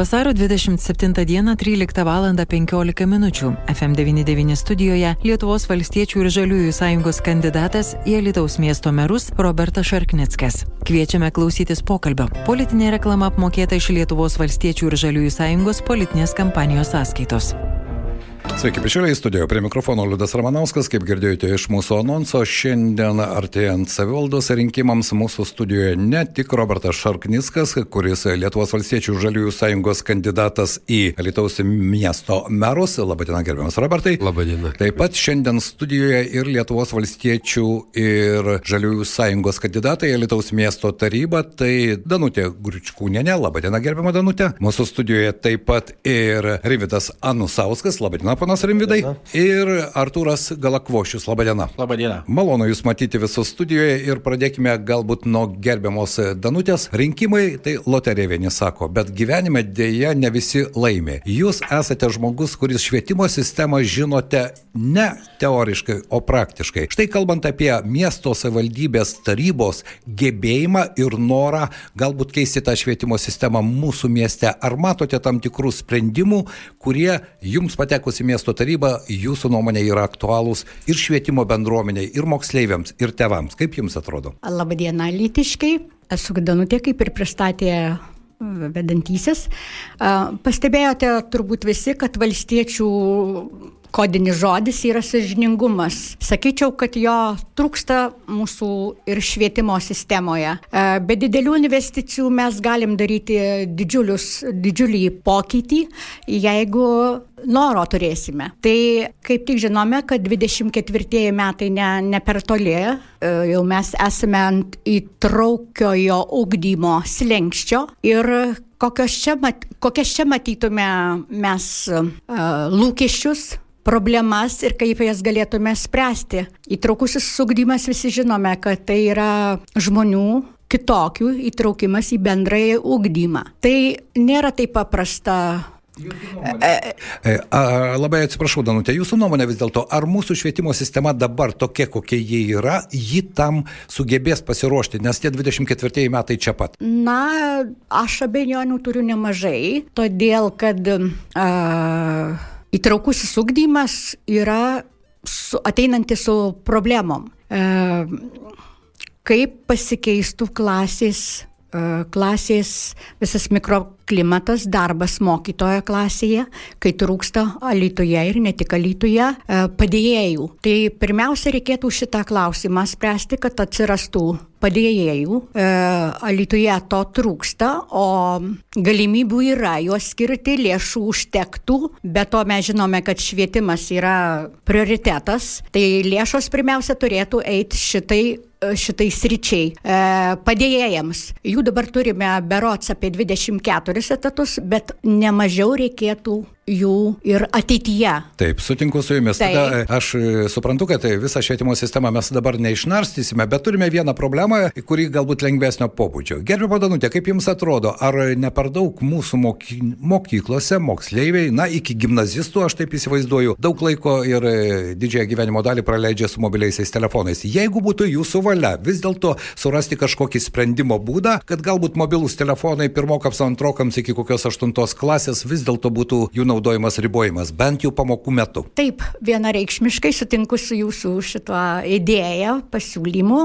Vasaro 27 dieną 13 val. 15 min. FM99 studijoje Lietuvos valstiečių ir žaliųjų sąjungos kandidatas į Alitaus miesto merus Robertas Šarknickas. Kviečiame klausytis pokalbio. Politinė reklama apmokėta iš Lietuvos valstiečių ir žaliųjų sąjungos politinės kampanijos sąskaitos. Sveiki, bičiuliai, studijoje prie mikrofono Liudas Ramanauskas, kaip girdėjote iš mūsų anonso, šiandien artėjant savivaldos rinkimams mūsų studijoje ne tik Robertas Šarkniskas, kuris Lietuvos valstiečių žaliųjų sąjungos kandidatas į Lietuvos miesto merus. Labadiena, gerbiamas Robertai. Labadiena. Taip pat šiandien studijoje ir Lietuvos valstiečių ir žaliųjų sąjungos kandidatai į Lietuvos miesto tarybą, tai Danutė Gručkūnenė. Labadiena, gerbiama Danutė. Mūsų studijoje taip pat ir Rividas Anusauskas. Labadiena, ponas Rimvidai. Ir Artūras Galakvošius. Labadiena. Labadiena. Malonu Jūs matyti visus studijoje ir pradėkime galbūt nuo gerbiamos Danutės. Rinkimai tai loterija vieni sako, bet gyvenime dėja ne visi laimė. Jūs esate žmogus, kuris švietimo sistemą žinote ne teoriškai, o praktiškai. Štai kalbant apie miesto savivaldybės tarybos gebėjimą ir norą galbūt keisti tą švietimo sistemą mūsų mieste, ar matote tam tikrų sprendimų, kurie jums patekus į miesto tarybą jūsų nuomonė yra aktualūs ir švietimo bendruomeniai, ir moksleiviams, ir tevams. Kaip jums atrodo? Labadiena, lytiškai. Esu Danutė, kaip ir pristatė vedantysis. Pastebėjote turbūt visi, kad valstiečių kodinis žodis yra sažiningumas. Sakyčiau, kad jo trūksta mūsų ir švietimo sistemoje. Be didelių investicijų mes galim daryti didžiulius, didžiulį pokytį, jeigu noro turėsime. Tai kaip tik žinome, kad 24 metai ne, ne per toli, jau mes esame ant įtraukiojo ugdymo slengščio ir kokias čia, mat, kokias čia matytume mes uh, lūkesčius problemas ir kaip jas galėtume spręsti. Įtraukusis sugdymas visi žinome, kad tai yra žmonių kitokių įtraukimas į bendrąjį ugdymą. Tai nėra taip paprasta E, a, labai atsiprašau, Danutė, jūsų nuomonė vis dėlto, ar mūsų švietimo sistema dabar tokia, kokia ji yra, ji tam sugebės pasiruošti, nes tie 24 metai čia pat? Na, aš abejonių turiu nemažai, todėl kad a, įtraukusis ugdymas yra su, ateinantis su problemom. A, kaip pasikeistų klasės klasės visas mikroklimatas, darbas mokytojo klasėje, kai trūksta Alytuje ir ne tik Alytuje padėjėjų. Tai pirmiausia reikėtų šitą klausimą spręsti, kad atsirastų padėjėjų. E, Alytuje to trūksta, o galimybių yra juos skirti, lėšų užtektų, bet to mes žinome, kad švietimas yra prioritetas, tai lėšos pirmiausia turėtų eiti šitai šitai sričiai e, padėjėjams. Jų dabar turime berots apie 24 etatus, bet nemažiau reikėtų jų ir ateityje. Taip, sutinku su jumis. Taip. Tada aš suprantu, kad visą švietimo sistemą mes dabar neišnarstysime, bet turime vieną problemą, kuri galbūt lengvesnio pobūdžio. Gerbimo Danutė, kaip jums atrodo, ar ne per daug mūsų moky, mokyklose moksleiviai, na, iki gimnazistų, aš taip įsivaizduoju, daug laiko ir didžiąją gyvenimo dalį praleidžia su mobiliaisiais telefonais. Jeigu būtų jūsų valia vis dėlto surasti kažkokį sprendimo būdą, kad galbūt mobilūs telefonai pirmokams, antrokams iki kokios aštuntos klasės vis dėlto būtų jų naudojamas naudojimas ribojimas, bent jau pamokų metu. Taip, vienareikšmiškai sutinku su jūsų šituo idėja, pasiūlymu,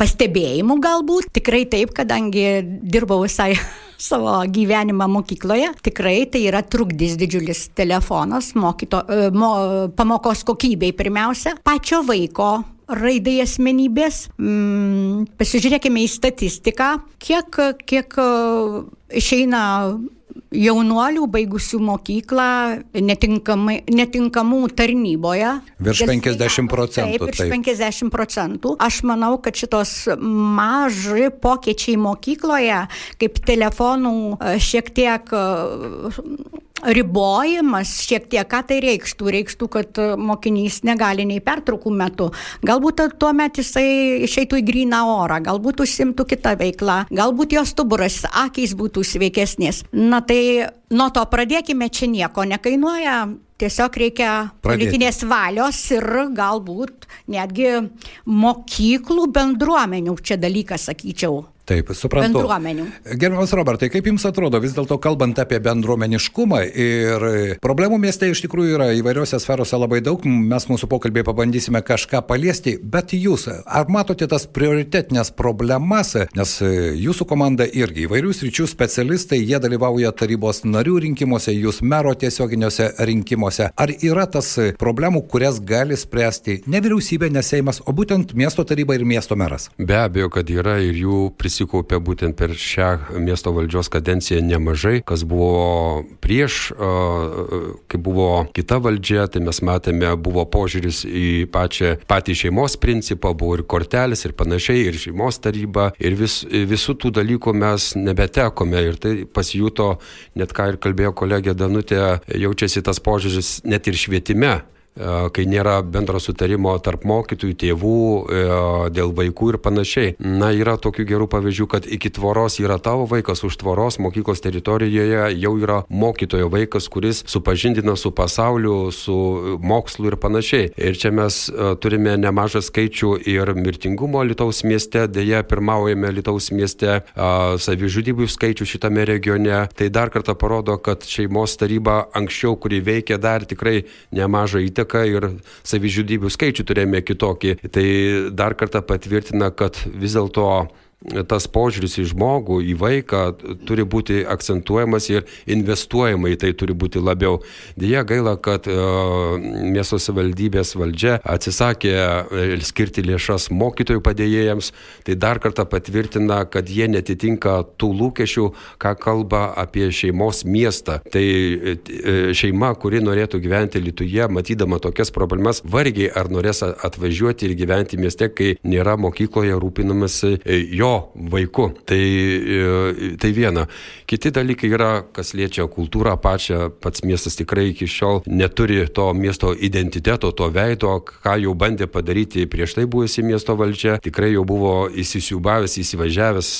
pastebėjimu galbūt. Tikrai taip, kadangi dirbau visai savo gyvenimą mokykloje. Tikrai tai yra trukdys didžiulis telefonas mokyto, mo, pamokos kokybei pirmiausia, pačio vaiko raidai asmenybės. Mm, pasižiūrėkime į statistiką, kiek, kiek išeina jaunuolių baigusių mokyklą netinkamų tarnyboje. Virš 50 procentų. Taip, virš taip. 50 procentų. Aš manau, kad šitos maži pokyčiai mokykloje, kaip telefonų šiek tiek ribojimas šiek tiek, ką tai reikštų? Reikštų, kad mokinys negali nei pertraukų metu. Galbūt tuo metu jisai išeitų į gryną orą, galbūt užsimtų kitą veiklą, galbūt jos stuburas, akys būtų sveikesnės. Na tai nuo to pradėkime, čia nieko nekainuoja tiesiog reikia Pradėti. politinės valios ir galbūt netgi mokyklų bendruomenių čia dalykas, sakyčiau. Taip, suprantu. Bendruomenių. Gerbiamas Robertai, kaip Jums atrodo, vis dėlto kalbant apie bendruomeniškumą ir problemų mieste iš tikrųjų yra įvairiose sferose labai daug, mes mūsų pokalbėje pabandysime kažką paliesti, bet Jūs, ar matote tas prioritetinės problemas, nes Jūsų komanda irgi įvairių sričių specialistai, jie dalyvauja tarybos narių rinkimuose, Jūs mero tiesioginiuose rinkimuose. Ar yra tas problemų, kurias gali spręsti ne vyriausybė, ne Seimas, o būtent miesto taryba ir miesto meras? Be abejo, kad yra ir jų prisiminimas susikaupė būtent per šią miesto valdžios kadenciją nemažai, kas buvo prieš, kai buvo kita valdžia, tai mes matėme, buvo požiūris į pačią, patį šeimos principą, buvo ir kortelis ir panašiai, ir šeimos taryba, ir vis, visų tų dalykų mes nebetekome. Ir tai pasijuto, net ką ir kalbėjo kolegė Danutė, jaučiasi tas požiūris net ir švietime kai nėra bendro sutarimo tarp mokytojų, tėvų, dėl vaikų ir panašiai. Na, yra tokių gerų pavyzdžių, kad iki tvoros yra tavo vaikas, už tvoros mokyklos teritorijoje jau yra mokytojo vaikas, kuris supažindina su pasauliu, su mokslu ir panašiai. Ir čia mes turime nemažą skaičių ir mirtingumo Lietuvos mieste, dėja pirmaujame Lietuvos mieste savižudybių skaičių šitame regione. Tai dar kartą parodo, kad šeimos taryba anksčiau, kuri veikia, dar tikrai nemažą įtaką įtaką ir savižudybių skaičių turėjome kitokį. Tai dar kartą patvirtina, kad vis dėlto tas požiūris į žmogų, į vaiką turi būti akcentuojamas ir investuojama į tai turi būti labiau. Deja gaila, kad uh, miesto savivaldybės valdžia atsisakė skirti lėšas mokytojų padėjėjams, tai dar kartą patvirtina, kad jie netitinka tų lūkesčių, ką kalba apie šeimos miestą. Tai uh, šeima, kuri norėtų gyventi Lietuje, matydama tokias problemas, vargiai ar norės atvažiuoti ir gyventi mieste, kai nėra mokykloje rūpinamasi jo jo vaiku. Tai, e, tai viena. Kiti dalykai yra, kas liečia kultūrą pačią, pats miestas tikrai iki šiol neturi to miesto identiteto, to veido, ką jau bandė padaryti prieš tai buvusi miesto valdžia. Tikrai jau buvo įsisiubavęs,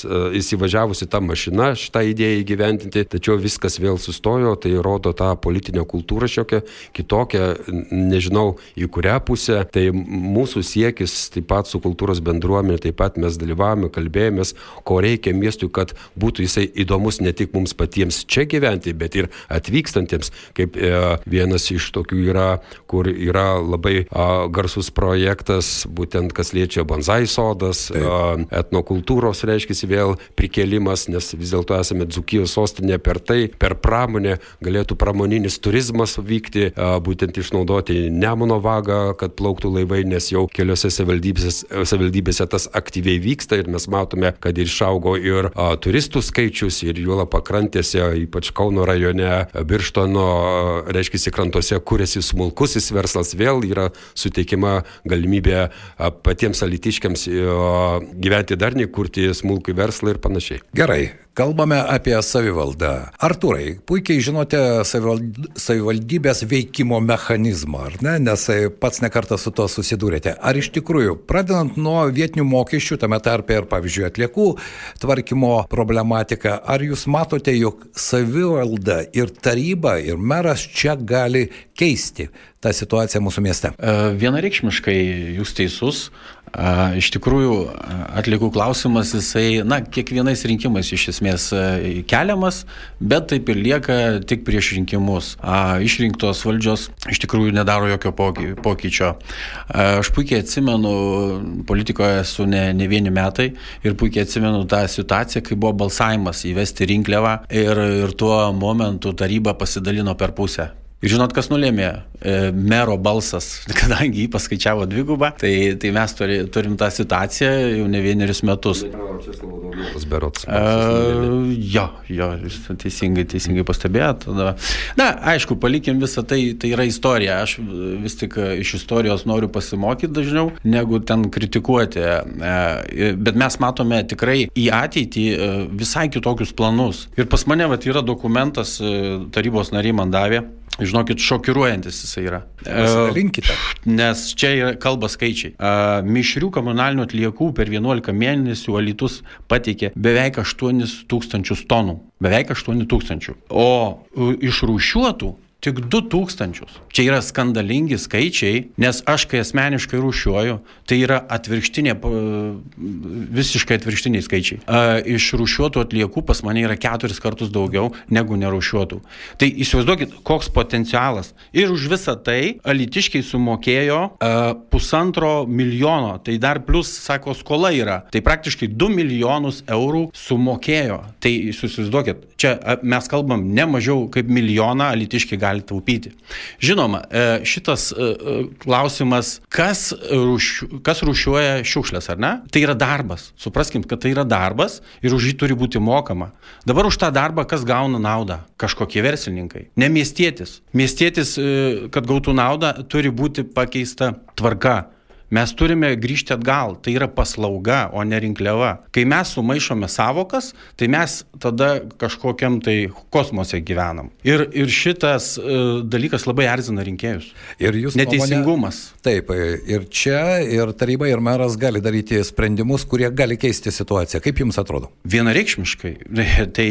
e, įsivažiavusi tą mašiną šitą idėją įgyventinti, tačiau viskas vėl sustojo, tai rodo tą politinę kultūrą šiokią kitokią, nežinau į kurią pusę. Tai mūsų siekis taip pat su kultūros bendruomenė, taip pat mes dalyvavome, kalbėjome kalbėjomės, ko reikia miestui, kad būtų jisai įdomus ne tik mums patiems čia gyventi, bet ir atvykstantiems. Kaip e, vienas iš tokių yra, kur yra labai a, garsus projektas, būtent kas liečia bonsai sodas, a, etnokultūros reiškia vėl prikėlimas, nes vis dėlto esame Dzukijos sostinė per tai, per pramonę galėtų pramoninis turizmas vykti, a, būtent išnaudoti Nemuno vagą, kad plauktų laivai, nes jau keliose savivaldybėse, savivaldybėse tas aktyviai vyksta ir mes matome, matome, kad ir išaugo ir a, turistų skaičius ir juola pakrantėse, ypač Kauno rajone, Birštono, reiškia, krantose kūrėsi smulkusis verslas, vėl yra suteikima galimybė a, patiems alitiškiams a, gyventi darniai, kurti smulkų verslą ir panašiai. Gerai, Kalbame apie savivaldą. Arturai, puikiai žinote savivaldybės veikimo mechanizmą, ar ne? Nes pats nekartą su to susidūrėte. Ar iš tikrųjų, pradedant nuo vietinių mokesčių, tame tarpe ir, pavyzdžiui, atliekų tvarkymo problematika, ar jūs matote, jog savivalda ir taryba ir meras čia gali keisti tą situaciją mūsų mieste? Vienareikšmiškai jūs teisus. Iš tikrųjų, atlikų klausimas, jisai, na, kiekvienais rinkimais iš esmės keliamas, bet taip ir lieka tik prieš rinkimus. Išrinktos valdžios iš tikrųjų nedaro jokio pokyčio. Aš puikiai atsimenu, politikoje esu ne, ne vieni metai ir puikiai atsimenu tą situaciją, kai buvo balsavimas įvesti rinkliavą ir, ir tuo momentu taryba pasidalino per pusę. Ir žinot, kas nulėmė? E, mero balsas, kadangi jį paskaičiavo dvigubą, tai, tai mes turi, turim tą situaciją jau ne vienerius metus. Berots. Uh, jo, jo, teisingai, teisingai pastebėjot. Na, aišku, palikim visą tai, tai yra istorija. Aš vis tik iš istorijos noriu pasimokyti dažniau, negu ten kritikuoti. Bet mes matome tikrai į ateitį visai kitokius planus. Ir pas mane vat, yra dokumentas, tarybos nariai man davė, Žinokit, šokiruojantis jisai yra. Pasilinkite. Nes čia yra kalba skaičiai. Mišrių komunalinių atliekų per 11 mėnesių Alitus pateikė beveik 8 tūkstančius tonų. Beveik 8 tūkstančių. O iš rūšiuotų Tik 2000. Čia yra skandalingi skaičiai, nes aš kai asmeniškai rūšiuoju, tai yra atvirkštinė, visiškai atvirkštiniai skaičiai. Iš rūšiuotų atliekų pas mane yra keturis kartus daugiau negu nerūšiuotų. Tai įsivaizduokit, koks potencialas. Ir už visą tai alitiškiai sumokėjo pusantro milijono, tai dar plus, sako, skola yra. Tai praktiškai 2 milijonus eurų sumokėjo. Tai įsivaizduokit, čia mes kalbam ne mažiau kaip milijoną alitiškiai gali taupyti. Žinoma, e, šitas e, e, klausimas, kas, rūšiu, kas rūšiuoja šiukšlės, ar ne? Tai yra darbas. Supraskim, kad tai yra darbas ir už jį turi būti mokama. Dabar už tą darbą kas gauna naudą? Kažkokie verslininkai. Ne miestietis. Miestietis, kad gautų naudą, turi būti pakeista tvarka Mes turime grįžti atgal, tai yra paslauga, o ne rinkliava. Kai mes sumaišome savokas, tai mes tada kažkokiam tai kosmose gyvenam. Ir, ir šitas uh, dalykas labai erzina rinkėjus. Ir jūs neteisingumas. Nuomonė, taip, ir čia ir taryba, ir meras gali daryti sprendimus, kurie gali keisti situaciją. Kaip jums atrodo? Vienareikšmiškai. Tai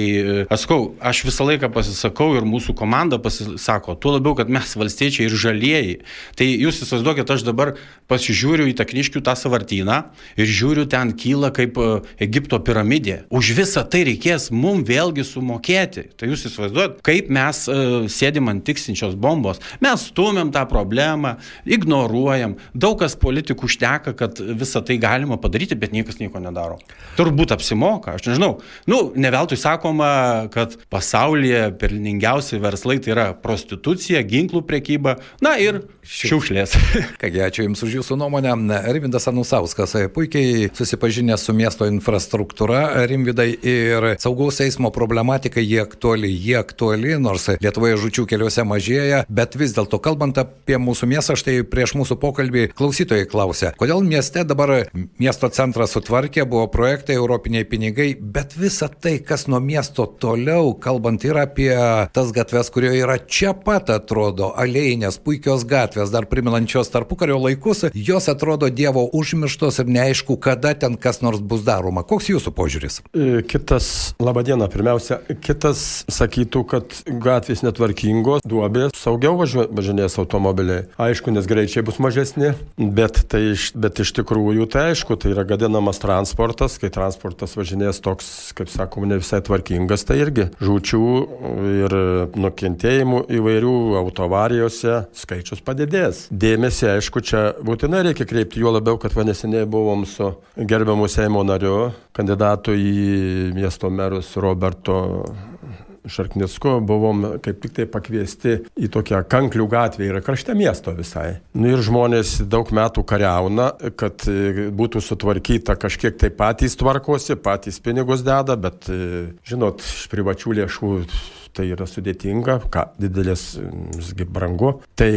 aš sakau, aš visą laiką pasisakau ir mūsų komanda pasisako, tuo labiau, kad mes valstiečiai ir žalieji. Tai jūs įsivaizduokit, aš dabar pasižiūrėjau žiūriu į Takniškių tą savartyną ir žiūriu, ten kyla kaip e, Egipto piramidė. Už visą tai reikės mum vėlgi sumokėti. Tai jūs įsivaizduojat, kaip mes uh, sėdim ant tiksinčios bombos. Mes stumiam tą problemą, ignoruojam. Daug kas politikų šteka, kad visą tai galima padaryti, bet niekas nieko nedaro. Turbūt apsimoka, aš nežinau. Nu, ne veltui sakoma, kad pasaulyje pelningiausi verslai tai yra prostitucija, ginklų prekyba, na ir šiukšlės. Kągi, ačiū Jums už Jūsų nuomonę nuomonę, Rimvidas Anusauskas puikiai susipažinęs su miesto infrastruktūra, Rimvidai ir saugaus eismo problematika, jie aktuali, jie aktuali, nors Lietuvoje žučių keliuose mažėja, bet vis dėlto kalbant apie mūsų miestą, štai prieš mūsų pokalbį klausytojai klausė, kodėl mieste dabar miesto centras sutvarkė, buvo projektai, europiniai pinigai, bet visa tai, kas nuo miesto toliau, kalbant ir apie tas gatves, kurio yra čia pat atrodo, alėjinės, puikios gatvės, dar priminančios tarpukario laikus, jos atrodo Dievo užmirštos ir neaišku, kada ten kas nors bus daroma. Koks jūsų požiūris? E, kitas, laba diena, pirmiausia, kitas sakytų, kad gatvės netvarkingos, duobės, saugiau važinės automobiliai. Aišku, nes greičiai bus mažesni, bet, tai, bet iš tikrųjų tai aišku, tai yra gadinamas transportas, kai transportas važinės toks, kaip sakoma, ne visai tvarkingas, tai irgi žūčių ir nukentėjimų įvairių autovarijose skaičius padidės. Dėmesį, aišku, čia būtinai reikia reikia kreipti, juo labiau, kad neseniai buvom su gerbiamu Seimo nariu, kandidatu į miesto merus Roberto Šarknicku buvom kaip tik tai pakviesti į tokią kanklių gatvę, yra krašte miesto visai. Nu, ir žmonės daug metų kariauna, kad e, būtų sutvarkyta kažkiek tai patys tvarkosi, patys pinigus deda, bet e, žinot, iš privačių lėšų tai yra sudėtinga, ką didelis, visgi brangu. Tai,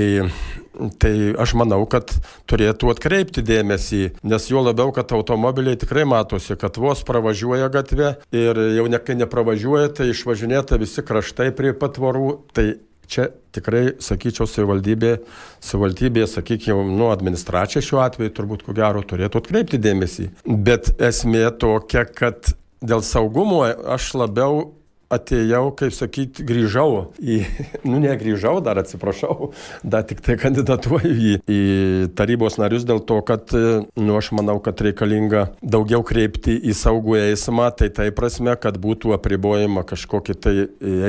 tai aš manau, kad turėtų atkreipti dėmesį, nes jo labiau, kad automobiliai tikrai matosi, kad vos pravažiuoja gatvė ir jau ne kai nepravažiuoja, tai išvažinėta visi kraštai prie patvorų. Tai čia tikrai, sakyčiau, savivaldybė, savivaldybė sakykime, nu, administracija šiuo atveju turbūt ko gero turėtų atkreipti dėmesį. Bet esmė tokia, kad dėl saugumo aš labiau atėjau, kaip sakyti, grįžau į, nu negrįžau, dar atsiprašau, dar tik tai kandidatuoju į, į tarybos narius dėl to, kad, nu aš manau, kad reikalinga daugiau kreipti į saugų eismą, tai tai prasme, kad būtų apribojama kažkokie tai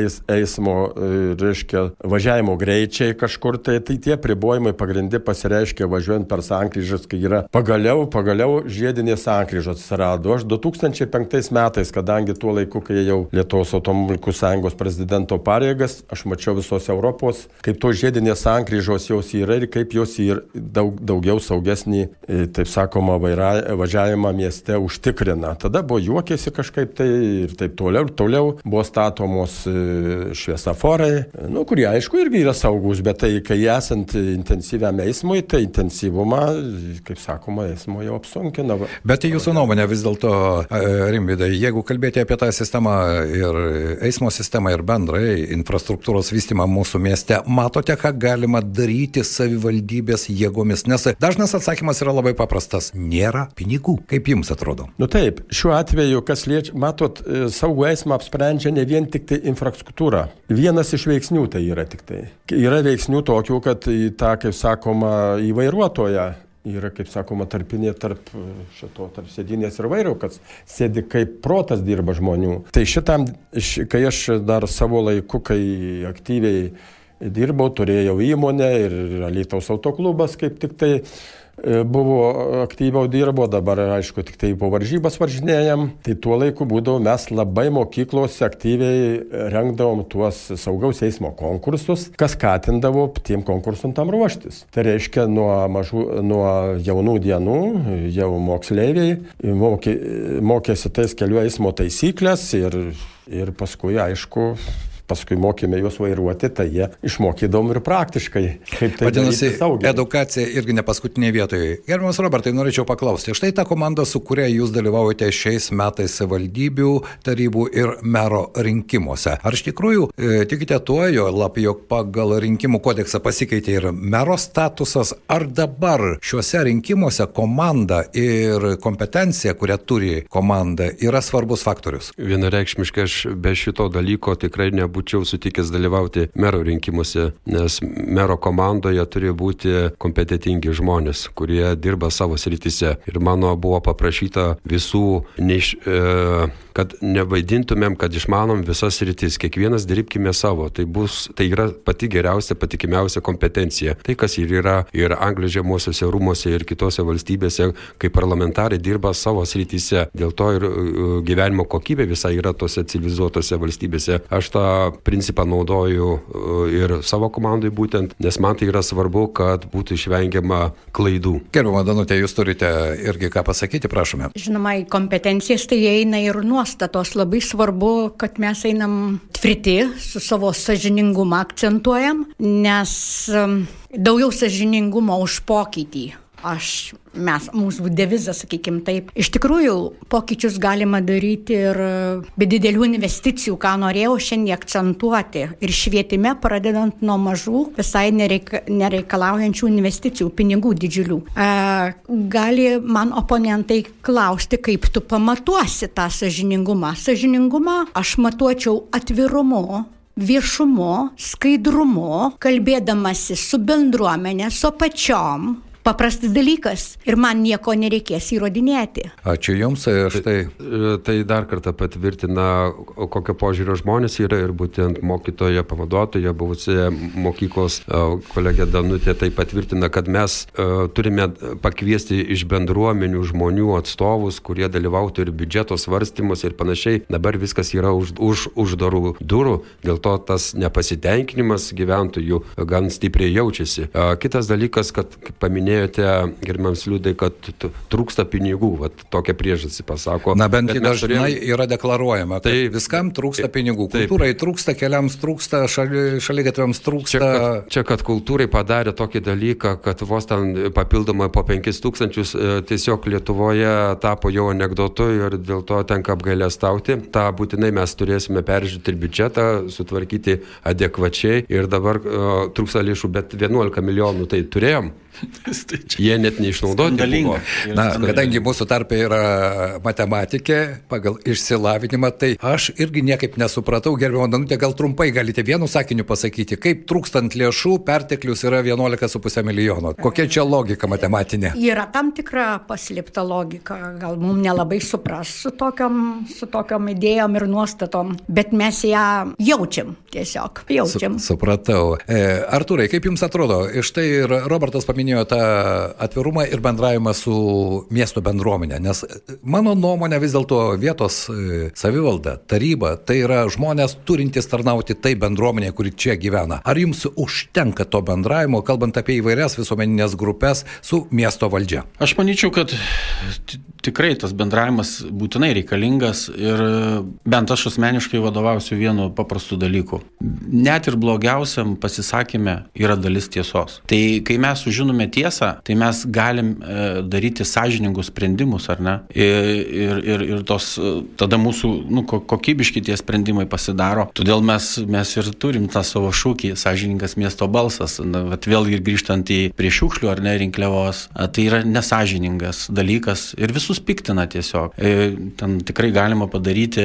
eis, eismo, e, reiškia, važiavimo greičiai kažkur, tai, tai tie apribojimai pagrindė pasireiškia važiuojant per sankryžas, kai yra pagaliau, pagaliau žiedinės sankryžos atsirado. Aš 2005 metais, kadangi tuo laiku, kai jau Lietuvos automobilis Automobilinkų sąjungos prezidento pareigas, aš mačiau visos Europos, kaip tos žiedinės sankryžos jos yra ir kaip jos yra daug, daugiau saugesnį, e, taip sakoma, vaira, važiavimą mieste užtikrina. Tada buvo juokėsi kažkaip tai ir taip toliau. Ir toliau buvo statomos e, šviesaforai, nu, kurie aišku irgi yra saugus, bet tai kai esant intensyviam eismui, tai intensyvumą, kaip sakoma, eismo jau apsunkina. Bet jūsų nuomonė vis dėlto, e, Rimvidai, jeigu kalbėti apie tą sistemą ir eismo sistemą ir bendrai infrastruktūros vystymą mūsų mieste, matote, ką galima daryti savivaldybės jėgomis? Nes dažnas atsakymas yra labai paprastas - nėra pinigų. Kaip jums atrodo? Nu taip, šiuo atveju, kas liečia, matot, e, saugų eismą apsprendžia ne vien tik tai infrastruktūra. Vienas iš veiksnių tai yra tik tai. Yra veiksnių tokių, kad į tą, kaip sakoma, į vairuotoją yra, kaip sakoma, tarpinė tarp šito, tarp sėdinės ir vairo, kad sėdi kaip protas dirba žmonių. Tai šitam, kai aš dar savo laiku, kai aktyviai dirbau, turėjau įmonę ir Alytaus autoklubas kaip tik tai E, buvo aktyviau dirbo, dabar aišku tik tai po varžybas varžinėjom, tai tuo laiku būdavo mes labai mokyklose aktyviai rengdavom tuos saugaus eismo konkursus, kas skatindavo tiem konkursam tam ruoštis. Tai reiškia nuo, mažų, nuo jaunų dienų jau moksleiviai mokė, mokėsi tais kelių eismo taisyklės ir, ir paskui aišku paskui mokėme juos vairuoti, tai jie išmokydom ir praktiškai. Tai Vadinasi, edukacija irgi ne paskutinėje vietoje. Gerbiamas Robertai, norėčiau paklausti, štai ta komanda, su kuria jūs dalyvaujate šiais metais savivaldybių, tarybų ir mero rinkimuose. Ar iš tikrųjų e, tikite tuo, jo lab, jog pagal rinkimų kodeksą pasikeitė ir mero statusas, ar dabar šiuose rinkimuose komanda ir kompetencija, kurią turi komanda, yra svarbus faktorius? Vienareikšmiškai aš be šito dalyko tikrai nebūčiau būčiau sutikęs dalyvauti mero rinkimuose, nes mero komandoje turi būti kompetitingi žmonės, kurie dirba savo srityse. Ir mano buvo paprašyta visų neiš... E, kad nevaidintumėm, kad išmanom visas rytis, kiekvienas dirbkime savo, tai, bus, tai yra pati geriausia, patikimiausia kompetencija. Tai, kas ir yra ir Anglijos žemosiuose rūmose ir kitose valstybėse, kai parlamentarai dirba savo srityse, dėl to ir uh, gyvenimo kokybė visai yra tose civilizuotose valstybėse. Aš tą principą naudoju uh, ir savo komandai būtent, nes man tai yra svarbu, kad būtų išvengiama klaidų. Gerbama Danutė, jūs turite irgi ką pasakyti, prašome. Žinoma, kompetencijas tai eina ir nuo nuostatos labai svarbu, kad mes einam tvirti, su savo sažiningumą akcentuojam, nes daugiau sažiningumo už pokytį aš, mes, mūsų devizas, sakykime taip. Iš tikrųjų, pokyčius galima daryti ir be didelių investicijų, ką norėjau šiandien akcentuoti. Ir švietime, pradedant nuo mažų, visai nereika, nereikalaujančių investicijų, pinigų didžiulių. E, gali man oponentai klausti, kaip tu pamatuosi tą sažiningumą. Sažiningumą aš matuočiau atvirumu viešumu, skaidrumu, kalbėdamasi su bendruomenė, su pačiom, paprastas dalykas ir man nieko nereikės įrodinėti. Ačiū Jums, e, štai. Tai, tai dar kartą patvirtina, kokio požiūrio žmonės yra ir būtent mokytoja, pavaduotoja, buvusi mokyklos e, kolegė Danutė tai patvirtina, kad mes uh, turime pakviesti iš bendruomenių žmonių atstovus, kurie dalyvautų ir biudžeto svarstymus ir panašiai. Dabar viskas yra už, už uždarų durų, dėl to tas nepasitenkinimas gyventojų gan stipriai jaučiasi. Kitas dalykas, kad paminėjau, minėjote, gerbiams liūdai, kad trūksta pinigų, vat, tokią priežastį pasako. Na bent jau dažnai turėjom... yra deklaruojama, kad tai, viskam trūksta taip, pinigų. Kultūrai taip. trūksta, keliams trūksta, šali, šaligatviams trūksta. Čia kad, čia, kad kultūrai padarė tokį dalyką, kad vos ten papildomai po 5000 e, tiesiog Lietuvoje tapo jau anegdotu ir dėl to tenka apgailę stauti. Ta būtinai mes turėsime peržiūrėti ir biudžetą, sutvarkyti adekvačiai ir dabar uh, trūksta lėšų, bet 11 milijonų tai turėjom. Tai Jie net neišnaudoti. Na, kadangi mūsų tarpe yra matematikė pagal išsilavinimą, tai aš irgi niekaip nesupratau, gerbimo Danutė, gal trumpai galite vienu sakiniu pasakyti, kaip trūkstant lėšų perteklius yra 11,5 milijono. Kokia čia logika matematinė? Yra tam tikra paslėpta logika, gal mums nelabai supras su tokiam, su tokiam idėjom ir nuostatom, bet mes ją jaučiam tiesiog. Jaučiam. Su, supratau. E, Artūrai, kaip jums atrodo, iš tai ir Robertas paminėjo, minėjo tą atvirumą ir bendravimą su miesto bendruomenė, nes mano nuomonė vis dėlto vietos e, savivalda, taryba, tai yra žmonės turintys tarnauti tai bendruomenė, kuri čia gyvena. Ar jums užtenka to bendravimo, kalbant apie įvairias visuomeninės grupės su miesto valdžia? Aš manyčiau, kad tikrai tas bendravimas būtinai reikalingas ir bent aš asmeniškai vadovausiu vienu paprastu dalyku. Net ir blogiausiam pasisakymė yra dalis tiesos. Tai kai mes sužinome žinome tiesą, tai mes galim e, daryti sąžiningus sprendimus, ar ne? Ir, ir, ir, tos, tada mūsų nu, kokybiški tie sprendimai pasidaro. Todėl mes, mes ir turim tą savo šūkį - sąžiningas miesto balsas. Na, vėl ir grįžtant į prie šiukšlių ar ne rinkliavos, tai yra nesažiningas dalykas ir visus piktina tiesiog. E, ten tikrai galima padaryti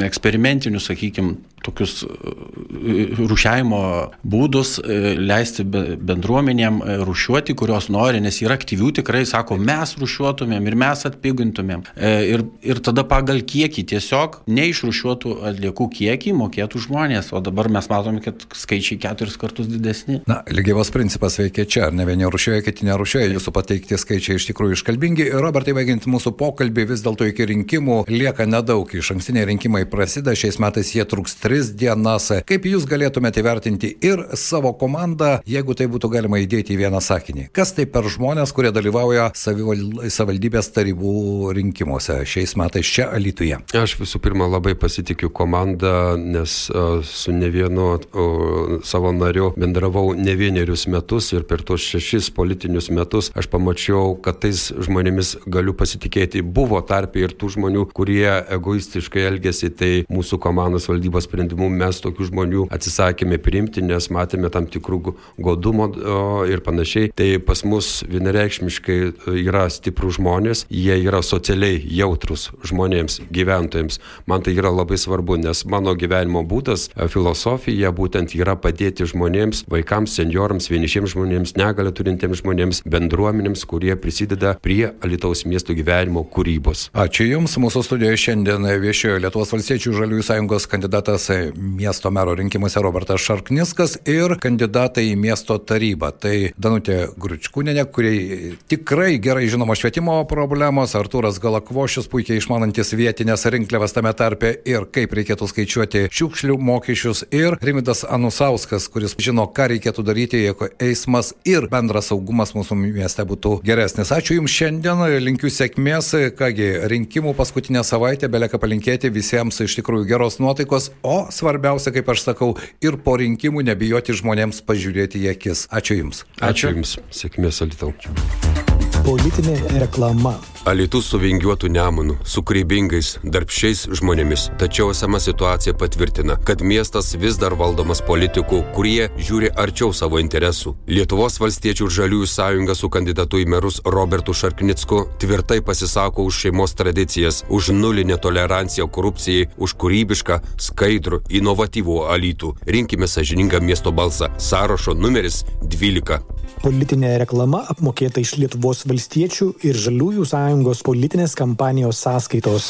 eksperimentinius, sakykime, tokius e, rušiavimo būdus, e, leisti bendruomenėm e, rušiuoti, kurios nori, nes yra aktyvių tikrai, sako, mes rušiuotumėm ir mes atpigintumėm. Ir, ir tada pagal kiekį tiesiog neišrušiuotų atliekų kiekį mokėtų žmonės, o dabar mes matome, kad skaičiai keturis kartus didesni. Na, lygiavos principas veikia čia, ar ne vieni rušiuoja, kiti nerušiuoja, jūsų pateikti skaičiai iš tikrųjų iškalbingi. Robertai, baigiant mūsų pokalbį, vis dėlto iki rinkimų lieka nedaug, iš ankstiniai rinkimai prasideda, šiais metais jie truks tris dienas. Kaip jūs galėtumėte įvertinti ir savo komandą, jeigu tai būtų galima įdėti į vieną sakinį? Kas tai per žmonės, kurie dalyvauja savivaldybės tarybų rinkimuose šiais metais čia Alituje? Aš visų pirma labai pasitikiu komandą, nes su ne vienu savo nariu bendravau ne vienerius metus ir per tos šešis politinius metus aš pamačiau, kad tais žmonėmis galiu pasitikėti. Buvo tarpe ir tų žmonių, kurie egoistiškai elgėsi, tai mūsų komandos valdybos sprendimu mes tokių žmonių atsisakėme priimti, nes matėme tam tikrų godumo ir panašiai. Tai pas mus vienareikšmiškai e, yra stiprų žmonės, jie yra socialiai jautrus žmonėms, gyventojams. Man tai yra labai svarbu, nes mano gyvenimo būdas, e, filosofija būtent yra padėti žmonėms, vaikams, seniorams, vienišiems žmonėms, negalę turintiems žmonėms, bendruomenėms, kurie prisideda prie Alitaus miesto gyvenimo kūrybos. Ačiū Jums, mūsų studijoje šiandien viešėjo Lietuvos valstiečių žaliųjų sąjungos kandidatas miesto mero rinkimuose Robertas Šarkniskas ir kandidatai į miesto tarybą. Tai Danutė Gručkūnenė, kuriai tikrai gerai žinoma švietimo problemos, Artūras Galakvošius, puikiai išmanantis vietinės rinkliavas tame tarpe ir kaip reikėtų skaičiuoti šiukšlių mokesčius ir Rimidas Anusauskas, kuris žino, ką reikėtų daryti, jeigu eismas ir bendras saugumas mūsų mieste būtų geresnis. Ačiū Jums šiandien, linkiu sėkmės, kągi rinkimų paskutinę savaitę belieka palinkėti visiems iš tikrųjų geros nuotaikos, o svarbiausia, kaip aš sakau, ir po rinkimų nebijoti žmonėms pažiūrėti į akis. Ačiū Jums. Ačiū, Ačiū Jums. Sėkmės, Alitau. Politinė reklama. Alitus su vingiuotu nemunu, su kūrybingais, darbščiais žmonėmis. Tačiau esama situacija patvirtina, kad miestas vis dar valdomas politikų, kurie žiūri arčiau savo interesų. Lietuvos valstiečių ir žaliųjų sąjunga su kandidatu į merus Robertu Šarknicku tvirtai pasisako už šeimos tradicijas, už nulinę toleranciją korupcijai, už kūrybišką, skaidrų, inovatyvų alytų. Rinkime sažiningą miesto balsą. Sąrašo numeris 12. Politinė reklama apmokėta iš Lietuvos valstiečių ir žaliųjų sąjungos politinės kampanijos sąskaitos.